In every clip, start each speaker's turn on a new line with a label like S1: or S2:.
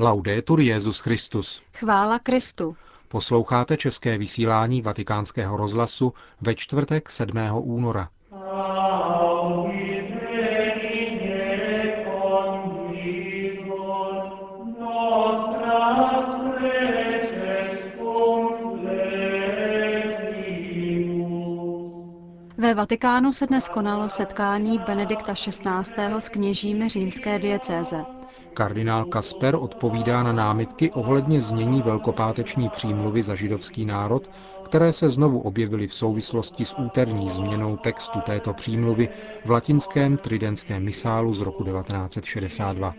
S1: Laudetur Jezus Christus.
S2: Chvála Kristu.
S1: Posloucháte české vysílání Vatikánského rozhlasu ve čtvrtek 7. února.
S2: Vatikánu se dnes konalo setkání Benedikta XVI. s kněžími římské diecéze.
S1: Kardinál Kasper odpovídá na námitky ohledně znění velkopáteční přímluvy za židovský národ, které se znovu objevily v souvislosti s úterní změnou textu této přímluvy v latinském tridentském misálu z roku 1962.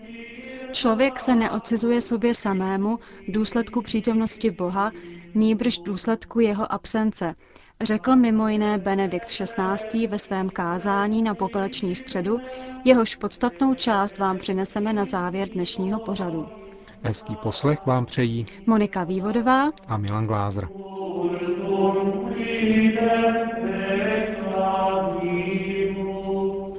S2: Člověk se neodcizuje sobě samému v důsledku přítomnosti Boha, nýbrž důsledku jeho absence, řekl mimo jiné Benedikt XVI. ve svém kázání na popeleční středu, jehož podstatnou část vám přineseme na závěr dnešního pořadu.
S1: Hezký poslech vám přejí
S2: Monika Vývodová
S1: a Milan Glázer.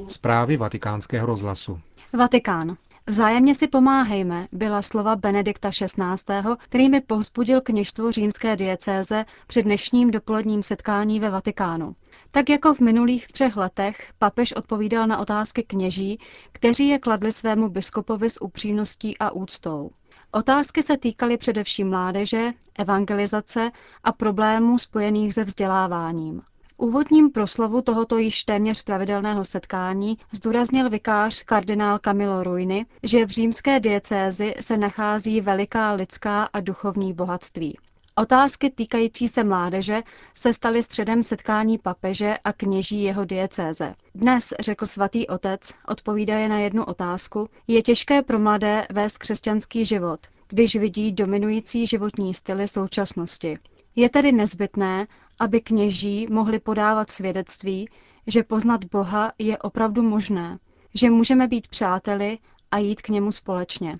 S1: Zprávy vatikánského rozhlasu.
S2: Vatikán. Vzájemně si pomáhejme, byla slova Benedikta XVI., kterými povzbudil kněžstvo římské diecéze při dnešním dopoledním setkání ve Vatikánu. Tak jako v minulých třech letech papež odpovídal na otázky kněží, kteří je kladli svému biskopovi s upřímností a úctou. Otázky se týkaly především mládeže, evangelizace a problémů spojených se vzděláváním úvodním proslovu tohoto již téměř pravidelného setkání zdůraznil vikář kardinál Camilo Ruini, že v římské diecézi se nachází veliká lidská a duchovní bohatství. Otázky týkající se mládeže se staly středem setkání papeže a kněží jeho diecéze. Dnes, řekl svatý otec, odpovídaje na jednu otázku, je těžké pro mladé vést křesťanský život, když vidí dominující životní styly současnosti. Je tedy nezbytné, aby kněží mohli podávat svědectví, že poznat Boha je opravdu možné, že můžeme být přáteli a jít k němu společně.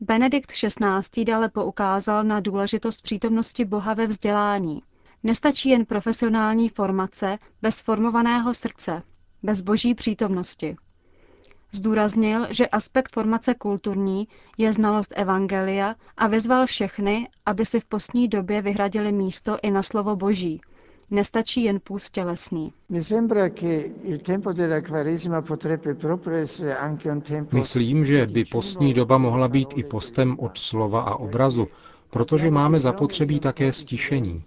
S2: Benedikt XVI. dále poukázal na důležitost přítomnosti Boha ve vzdělání. Nestačí jen profesionální formace bez formovaného srdce, bez boží přítomnosti. Zdůraznil, že aspekt formace kulturní je znalost evangelia a vyzval všechny, aby si v postní době vyhradili místo i na slovo boží. Nestačí jen půst tělesný.
S1: Myslím, že by postní doba mohla být i postem od slova a obrazu, protože máme zapotřebí také stišení.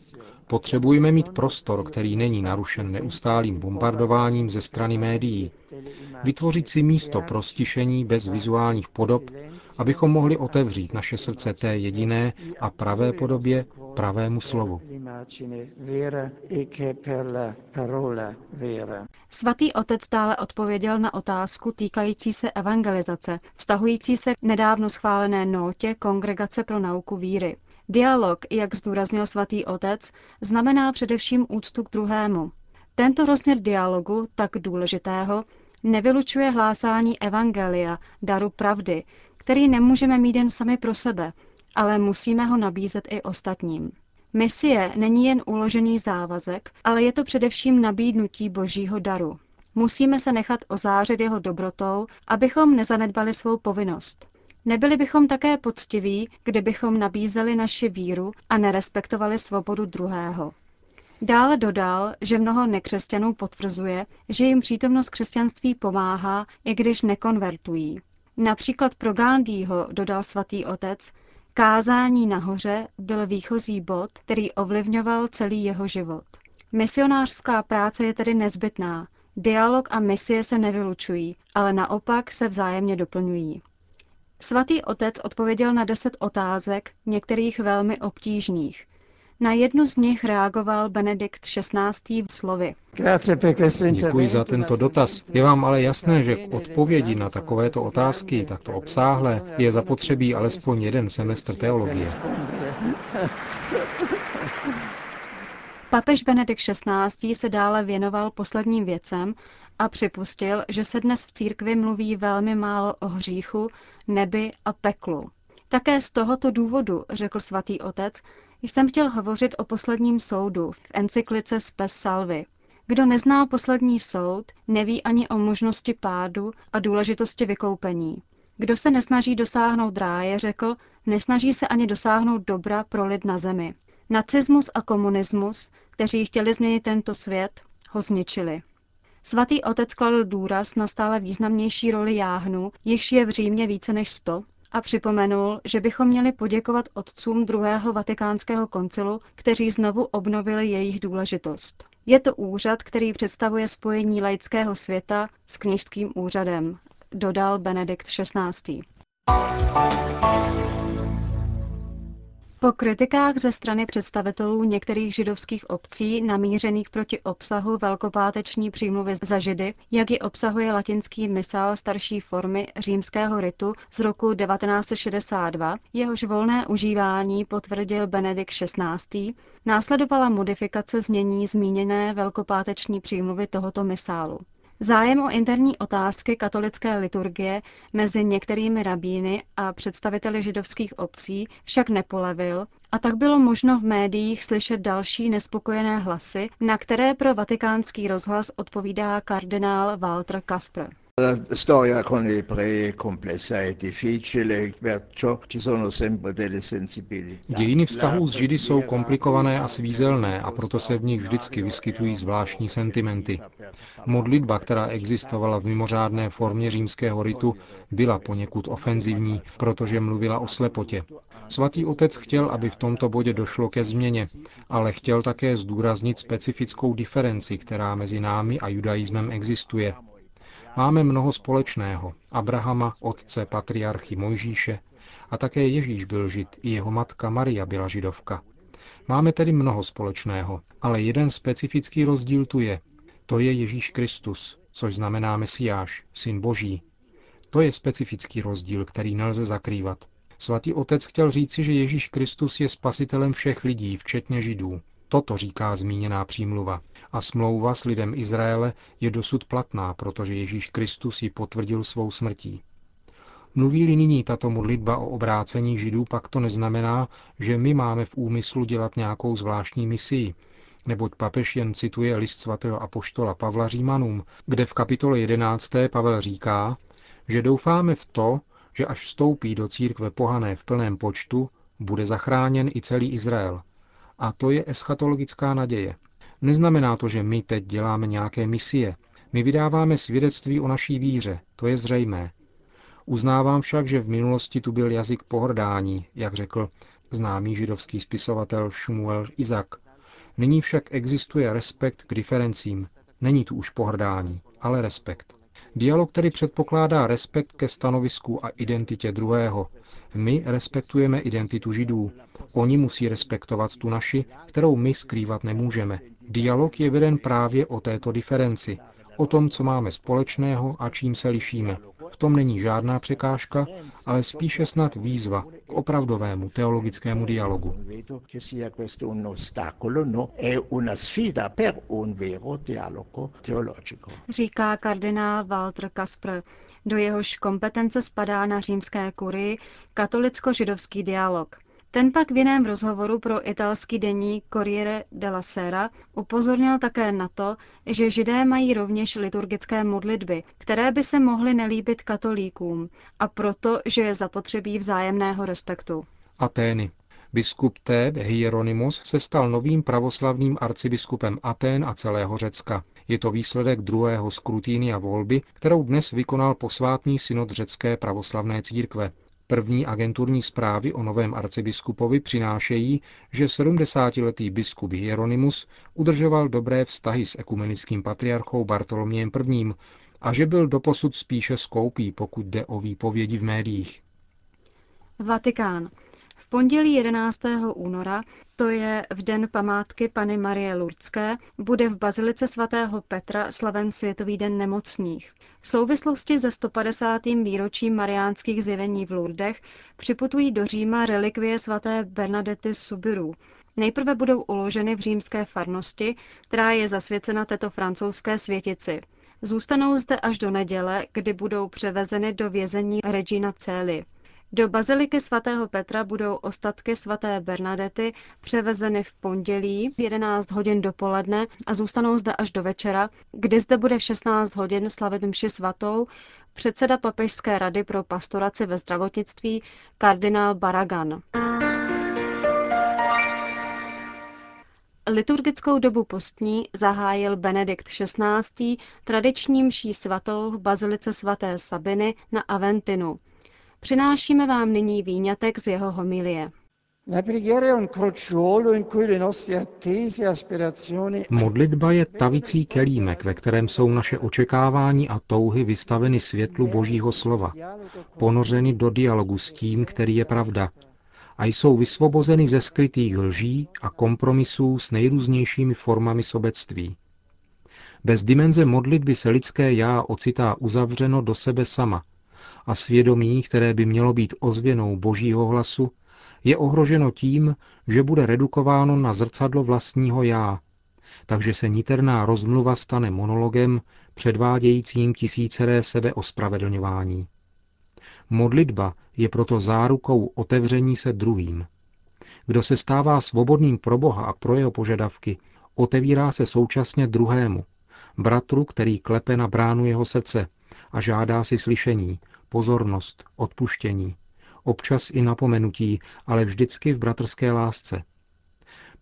S1: Potřebujeme mít prostor, který není narušen neustálým bombardováním ze strany médií. Vytvořit si místo pro stišení bez vizuálních podob, abychom mohli otevřít naše srdce té jediné a pravé podobě, pravému slovu.
S2: Svatý otec stále odpověděl na otázku týkající se evangelizace, vztahující se k nedávno schválené notě Kongregace pro nauku víry. Dialog, jak zdůraznil svatý otec, znamená především úctu k druhému. Tento rozměr dialogu, tak důležitého, nevylučuje hlásání evangelia, daru pravdy, který nemůžeme mít jen sami pro sebe, ale musíme ho nabízet i ostatním. Misie není jen uložený závazek, ale je to především nabídnutí božího daru. Musíme se nechat ozářit jeho dobrotou, abychom nezanedbali svou povinnost. Nebyli bychom také poctiví, kdybychom nabízeli naši víru a nerespektovali svobodu druhého. Dále dodal, že mnoho nekřesťanů potvrzuje, že jim přítomnost křesťanství pomáhá, i když nekonvertují. Například pro Gandhiho, dodal svatý otec, kázání nahoře byl výchozí bod, který ovlivňoval celý jeho život. Misionářská práce je tedy nezbytná. Dialog a misie se nevylučují, ale naopak se vzájemně doplňují. Svatý otec odpověděl na deset otázek, některých velmi obtížných. Na jednu z nich reagoval Benedikt XVI. slovy.
S1: Děkuji za tento dotaz. Je vám ale jasné, že k odpovědi na takovéto otázky, takto obsáhlé, je zapotřebí alespoň jeden semestr teologie.
S2: Papež Benedikt XVI. se dále věnoval posledním věcem a připustil, že se dnes v církvi mluví velmi málo o hříchu, nebi a peklu. Také z tohoto důvodu, řekl svatý otec, jsem chtěl hovořit o posledním soudu v encyklice Spes Salvy. Kdo nezná poslední soud, neví ani o možnosti pádu a důležitosti vykoupení. Kdo se nesnaží dosáhnout ráje, řekl, nesnaží se ani dosáhnout dobra pro lid na zemi. Nacismus a komunismus, kteří chtěli změnit tento svět, ho zničili. Svatý otec kladl důraz na stále významnější roli jáhnů, jichž je v Římě více než sto, a připomenul, že bychom měli poděkovat otcům druhého vatikánského koncilu, kteří znovu obnovili jejich důležitost. Je to úřad, který představuje spojení laického světa s kněžským úřadem, dodal Benedikt XVI. Po kritikách ze strany představitelů některých židovských obcí namířených proti obsahu velkopáteční přímluvy za židy, jak ji obsahuje latinský misál starší formy římského ritu z roku 1962, jehož volné užívání potvrdil Benedikt XVI., následovala modifikace znění zmíněné velkopáteční přímluvy tohoto misálu. Zájem o interní otázky katolické liturgie mezi některými rabíny a představiteli židovských obcí však nepolevil a tak bylo možno v médiích slyšet další nespokojené hlasy, na které pro vatikánský rozhlas odpovídá kardinál Walter Kasper.
S3: La storia con gli ebrei è complessa e difficile, perciò ci sono sempre delle sensibilità.
S1: Dějiny vztahů s Židy jsou komplikované a svízelné a proto se v nich vždycky vyskytují zvláštní sentimenty. Modlitba, která existovala v mimořádné formě římského ritu, byla poněkud ofenzivní, protože mluvila o slepotě. Svatý otec chtěl, aby v tomto bodě došlo ke změně, ale chtěl také zdůraznit specifickou diferenci, která mezi námi a judaismem existuje. Máme mnoho společného. Abrahama, otce patriarchy Mojžíše, a také Ježíš byl žid, i jeho matka Maria byla židovka. Máme tedy mnoho společného, ale jeden specifický rozdíl tu je. To je Ježíš Kristus, což znamená Mesiáš, syn Boží. To je specifický rozdíl, který nelze zakrývat. Svatý otec chtěl říci, že Ježíš Kristus je spasitelem všech lidí, včetně Židů. Toto říká zmíněná přímluva. A smlouva s lidem Izraele je dosud platná, protože Ježíš Kristus ji potvrdil svou smrtí. Mluví-li nyní tato modlitba o obrácení židů, pak to neznamená, že my máme v úmyslu dělat nějakou zvláštní misii, neboť papež jen cituje list svatého apoštola Pavla Římanům, kde v kapitole 11. Pavel říká, že doufáme v to, že až vstoupí do církve pohané v plném počtu, bude zachráněn i celý Izrael. A to je eschatologická naděje. Neznamená to, že my teď děláme nějaké misie. My vydáváme svědectví o naší víře, to je zřejmé. Uznávám však, že v minulosti tu byl jazyk pohrdání, jak řekl známý židovský spisovatel Shmuel Izak. Nyní však existuje respekt k diferencím. Není tu už pohrdání, ale respekt. Dialog tedy předpokládá respekt ke stanovisku a identitě druhého. My respektujeme identitu Židů. Oni musí respektovat tu naši, kterou my skrývat nemůžeme. Dialog je veden právě o této diferenci, o tom, co máme společného a čím se lišíme. V tom není žádná překážka, ale spíše snad výzva k opravdovému teologickému dialogu.
S2: Říká kardinál Walter Kasper. Do jehož kompetence spadá na římské kurii katolicko-židovský dialog – ten pak v jiném rozhovoru pro italský deník Corriere della Sera upozornil také na to, že židé mají rovněž liturgické modlitby, které by se mohly nelíbit katolíkům, a proto, že je zapotřebí vzájemného respektu.
S1: Atény. Biskup Theb Hieronymus se stal novým pravoslavným arcibiskupem Atén a celého Řecka. Je to výsledek druhého a volby, kterou dnes vykonal posvátný synod řecké pravoslavné církve. První agenturní zprávy o novém arcibiskupovi přinášejí, že 70-letý biskup Hieronymus udržoval dobré vztahy s ekumenickým patriarchou Bartolomějem I. a že byl doposud spíše skoupý, pokud jde o výpovědi v médiích.
S2: Vatikán. V pondělí 11. února, to je v den památky Pany Marie Lurdské, bude v Bazilice svatého Petra slaven Světový den nemocných. V souvislosti se 150. výročím mariánských zjevení v Lourdech připutují do Říma relikvie svaté Bernadety Subiru. Nejprve budou uloženy v římské farnosti, která je zasvěcena této francouzské světici. Zůstanou zde až do neděle, kdy budou převezeny do vězení Regina Celi. Do baziliky svatého Petra budou ostatky svaté Bernadety převezeny v pondělí v 11 hodin dopoledne a zůstanou zde až do večera, kdy zde bude v 16 hodin slavit mši svatou předseda Papežské rady pro pastoraci ve zdravotnictví kardinál Baragan. Liturgickou dobu postní zahájil Benedikt XVI. tradičním mší svatou v bazilice svaté Sabiny na Aventinu. Přinášíme vám nyní výňatek z jeho homilie.
S1: Modlitba je tavicí kelímek, ve kterém jsou naše očekávání a touhy vystaveny světlu Božího slova, ponořeny do dialogu s tím, který je pravda, a jsou vysvobozeny ze skrytých lží a kompromisů s nejrůznějšími formami sobectví. Bez dimenze modlitby se lidské já ocitá uzavřeno do sebe sama a svědomí, které by mělo být ozvěnou božího hlasu, je ohroženo tím, že bude redukováno na zrcadlo vlastního já, takže se niterná rozmluva stane monologem předvádějícím tisíceré sebeospravedlňování. Modlitba je proto zárukou otevření se druhým. Kdo se stává svobodným pro Boha a pro jeho požadavky, otevírá se současně druhému, bratru, který klepe na bránu jeho srdce a žádá si slyšení, pozornost, odpuštění, občas i napomenutí, ale vždycky v bratrské lásce.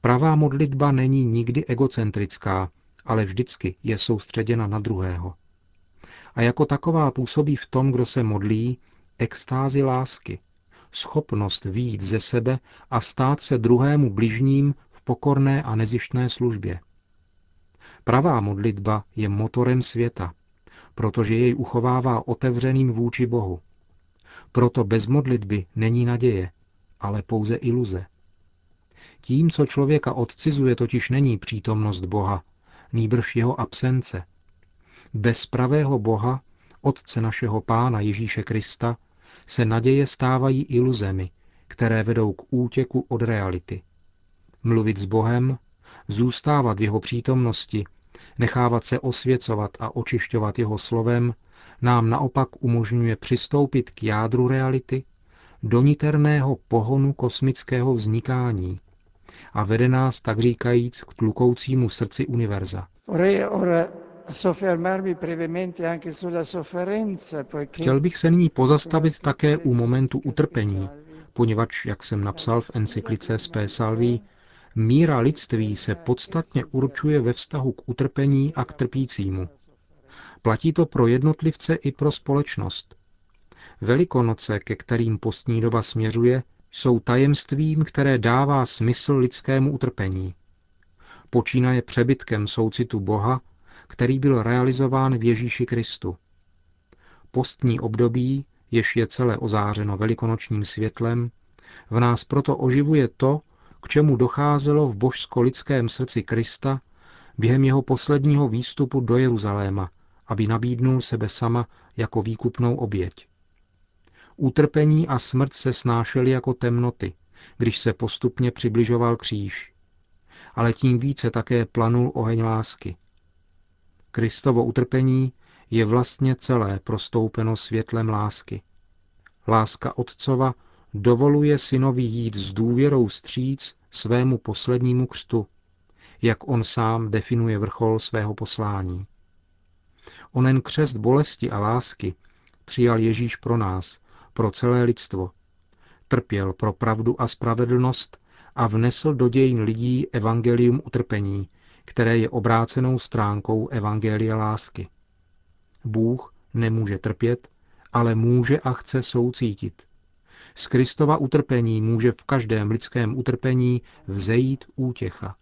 S1: Pravá modlitba není nikdy egocentrická, ale vždycky je soustředěna na druhého. A jako taková působí v tom, kdo se modlí, extázi lásky, schopnost výjít ze sebe a stát se druhému bližním v pokorné a nezištné službě. Pravá modlitba je motorem světa, protože jej uchovává otevřeným vůči Bohu. Proto bez modlitby není naděje, ale pouze iluze. Tím, co člověka odcizuje, totiž není přítomnost Boha, nýbrž jeho absence. Bez pravého Boha, Otce našeho Pána Ježíše Krista, se naděje stávají iluzemi, které vedou k útěku od reality. Mluvit s Bohem, zůstávat v jeho přítomnosti, nechávat se osvěcovat a očišťovat jeho slovem, nám naopak umožňuje přistoupit k jádru reality, do niterného pohonu kosmického vznikání a vede nás, tak říkajíc, k tlukoucímu srdci univerza. Chtěl bych se nyní pozastavit také u momentu utrpení, poněvadž, jak jsem napsal v encyklice Spé Salví, míra lidství se podstatně určuje ve vztahu k utrpení a k trpícímu. Platí to pro jednotlivce i pro společnost. Velikonoce, ke kterým postní doba směřuje, jsou tajemstvím, které dává smysl lidskému utrpení. Počínaje přebytkem soucitu Boha který byl realizován v Ježíši Kristu. Postní období, jež je celé ozářeno velikonočním světlem, v nás proto oživuje to, k čemu docházelo v božsko-lidském srdci Krista během jeho posledního výstupu do Jeruzaléma, aby nabídnul sebe sama jako výkupnou oběť. Utrpení a smrt se snášely jako temnoty, když se postupně přibližoval kříž. Ale tím více také planul oheň lásky – Kristovo utrpení je vlastně celé prostoupeno světlem lásky. Láska Otcova dovoluje synovi jít s důvěrou stříc svému poslednímu křtu, jak on sám definuje vrchol svého poslání. Onen křest bolesti a lásky přijal Ježíš pro nás, pro celé lidstvo. Trpěl pro pravdu a spravedlnost a vnesl do dějin lidí evangelium utrpení, které je obrácenou stránkou Evangelia lásky. Bůh nemůže trpět, ale může a chce soucítit. Z Kristova utrpení může v každém lidském utrpení vzejít útěcha.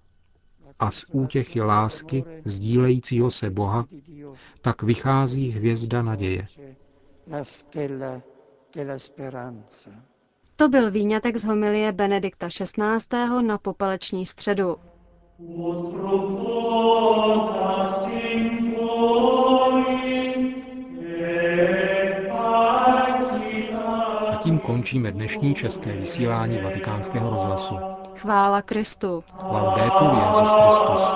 S1: A z útěchy lásky, sdílejícího se Boha, tak vychází hvězda naděje.
S2: To byl výňatek z homilie Benedikta XVI. na popeleční středu.
S1: Tím končíme dnešní české vysílání vatikánského rozhlasu.
S2: Chvála Kristu.
S1: Laudetur Jezus Christus.